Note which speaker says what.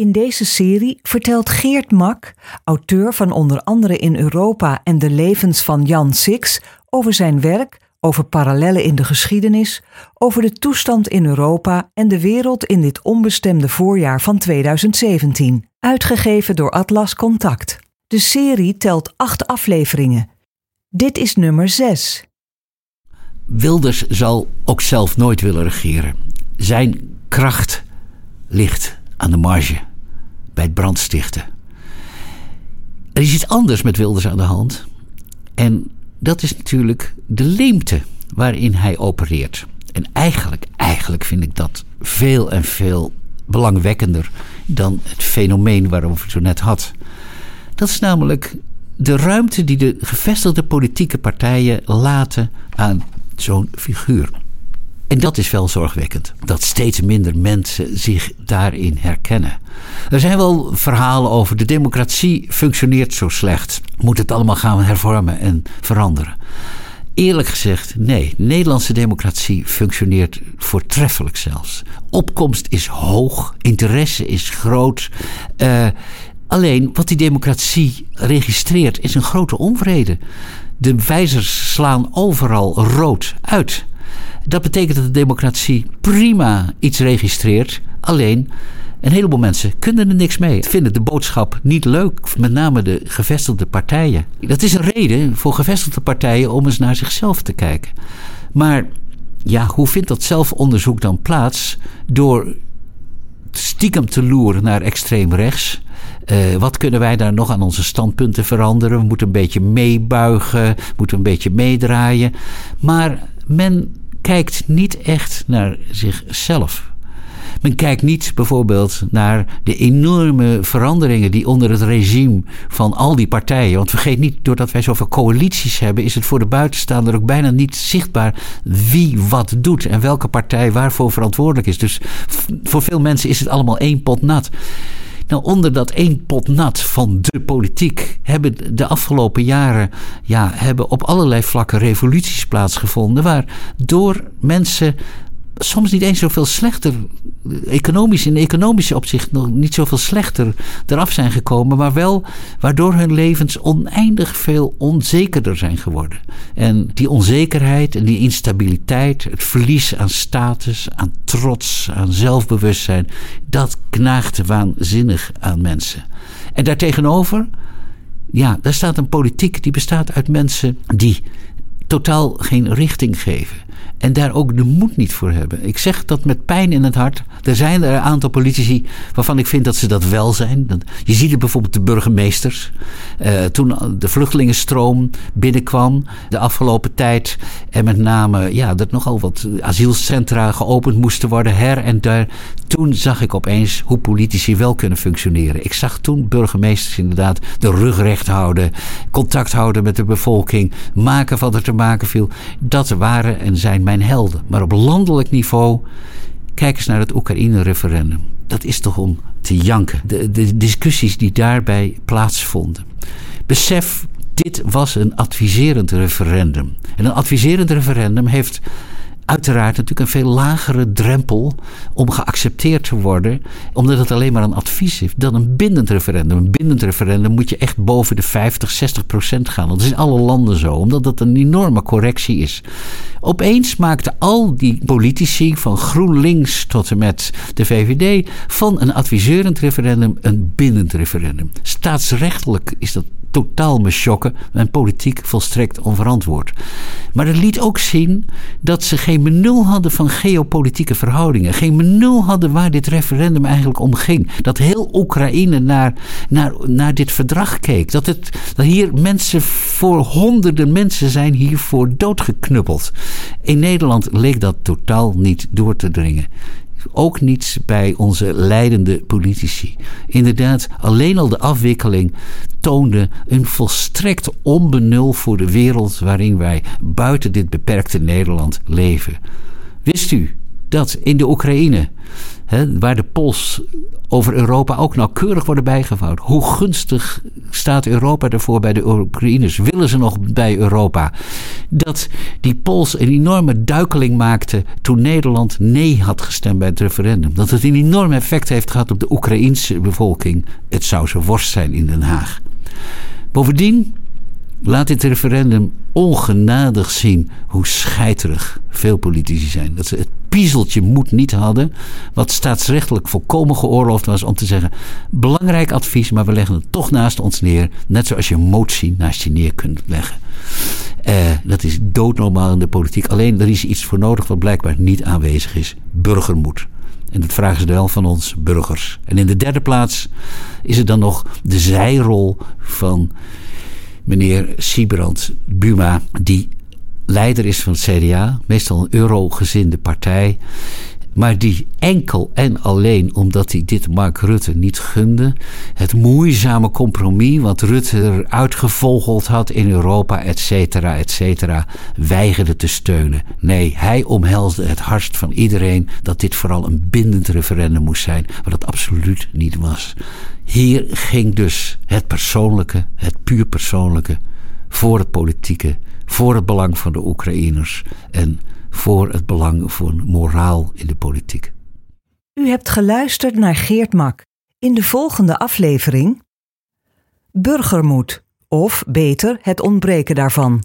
Speaker 1: In deze serie vertelt Geert Mak, auteur van onder andere In Europa en de levens van Jan Six, over zijn werk, over parallellen in de geschiedenis, over de toestand in Europa en de wereld in dit onbestemde voorjaar van 2017, uitgegeven door Atlas Contact. De serie telt acht afleveringen. Dit is nummer 6.
Speaker 2: Wilders zal ook zelf nooit willen regeren. Zijn kracht ligt aan de marge, bij het brandstichten. Er is iets anders met Wilders aan de hand. En dat is natuurlijk de leemte waarin hij opereert. En eigenlijk, eigenlijk vind ik dat veel en veel belangwekkender dan het fenomeen waarover ik zo net had. Dat is namelijk de ruimte die de gevestigde politieke partijen laten aan zo'n figuur. En dat is wel zorgwekkend, dat steeds minder mensen zich daarin herkennen. Er zijn wel verhalen over de democratie functioneert zo slecht. Moet het allemaal gaan hervormen en veranderen? Eerlijk gezegd, nee. De Nederlandse democratie functioneert voortreffelijk zelfs. Opkomst is hoog, interesse is groot. Uh, alleen wat die democratie registreert is een grote onvrede. De wijzers slaan overal rood uit. Dat betekent dat de democratie prima iets registreert. Alleen, een heleboel mensen kunnen er niks mee. Vinden de boodschap niet leuk. Met name de gevestigde partijen. Dat is een reden voor gevestigde partijen om eens naar zichzelf te kijken. Maar ja, hoe vindt dat zelfonderzoek dan plaats? Door stiekem te loeren naar extreem rechts. Uh, wat kunnen wij daar nog aan onze standpunten veranderen? We moeten een beetje meebuigen, moeten een beetje meedraaien. Maar men kijkt niet echt naar zichzelf. Men kijkt niet bijvoorbeeld naar de enorme veranderingen die onder het regime van al die partijen. Want vergeet niet, doordat wij zoveel coalities hebben, is het voor de buitenstaander ook bijna niet zichtbaar wie wat doet en welke partij waarvoor verantwoordelijk is. Dus voor veel mensen is het allemaal één pot nat. Nou, onder dat één pot nat van de politiek hebben de afgelopen jaren ja, hebben op allerlei vlakken revoluties plaatsgevonden. Waardoor mensen soms niet eens zoveel slechter, economisch in economische opzicht nog niet zoveel slechter eraf zijn gekomen, maar wel waardoor hun levens oneindig veel onzekerder zijn geworden. En die onzekerheid en die instabiliteit, het verlies aan status, aan trots, aan zelfbewustzijn, dat knaagt waanzinnig aan mensen. En daartegenover, ja, daar staat een politiek die bestaat uit mensen die totaal geen richting geven. En daar ook de moed niet voor hebben. Ik zeg dat met pijn in het hart. Er zijn er een aantal politici waarvan ik vind dat ze dat wel zijn. Je ziet het bijvoorbeeld de burgemeesters. Uh, toen de vluchtelingenstroom binnenkwam de afgelopen tijd. En met name ja, dat nogal wat asielcentra geopend moesten worden her en daar. Toen zag ik opeens hoe politici wel kunnen functioneren. Ik zag toen burgemeesters inderdaad de rug recht houden. Contact houden met de bevolking. Maken wat er te maken viel. Dat waren en zijn mijn helden. Maar op landelijk niveau, kijk eens naar het Oekraïne-referendum. Dat is toch om te janken. De, de discussies die daarbij plaatsvonden. Besef, dit was een adviserend referendum. En een adviserend referendum heeft uiteraard natuurlijk een veel lagere drempel om geaccepteerd te worden, omdat het alleen maar een advies is, dan een bindend referendum. Een bindend referendum moet je echt boven de 50, 60 procent gaan. Dat is in alle landen zo, omdat dat een enorme correctie is. Opeens maakten al die politici, van GroenLinks tot en met de VVD, van een adviserend referendum een bindend referendum. Staatsrechtelijk is dat totaal me schokken en politiek volstrekt onverantwoord. Maar het liet ook zien dat ze geen benul hadden van geopolitieke verhoudingen. Geen benul hadden waar dit referendum eigenlijk om ging. Dat heel Oekraïne naar, naar, naar dit verdrag keek. Dat, het, dat hier mensen voor honderden mensen zijn hiervoor doodgeknuppeld. In Nederland leek dat totaal niet door te dringen. Ook niet bij onze leidende politici. Inderdaad, alleen al de afwikkeling toonde een volstrekt onbenul voor de wereld waarin wij buiten dit beperkte Nederland leven. Wist u dat in de Oekraïne, hè, waar de pols over Europa ook nauwkeurig worden bijgevouwd. Hoe gunstig staat Europa ervoor bij de Oekraïners? Willen ze nog bij Europa? Dat die Pols een enorme duikeling maakte toen Nederland nee had gestemd bij het referendum. Dat het een enorm effect heeft gehad op de Oekraïense bevolking. Het zou ze worst zijn in Den Haag. Bovendien laat dit referendum ongenadig zien hoe scheiterig veel politici zijn. Dat ze het piezeltje moed niet hadden, wat staatsrechtelijk volkomen geoorloofd was om te zeggen: belangrijk advies, maar we leggen het toch naast ons neer, net zoals je een motie naast je neer kunt leggen. Uh, dat is doodnormaal in de politiek. Alleen er is iets voor nodig wat blijkbaar niet aanwezig is: burgermoed. En dat vragen ze wel van ons burgers. En in de derde plaats is het dan nog de zijrol van meneer Siebrand Buma, die leider is van het CDA, meestal een eurogezinde partij. Maar die enkel en alleen omdat hij dit Mark Rutte niet gunde, het moeizame compromis wat Rutte eruit gevogeld had in Europa, et cetera, et cetera, weigerde te steunen. Nee, hij omhelsde het hardst van iedereen dat dit vooral een bindend referendum moest zijn, wat het absoluut niet was. Hier ging dus het persoonlijke, het puur persoonlijke, voor het politieke, voor het belang van de Oekraïners en voor het belang van moraal in de politiek.
Speaker 1: U hebt geluisterd naar Geert Mak. In de volgende aflevering. Burgermoed, of beter het ontbreken daarvan.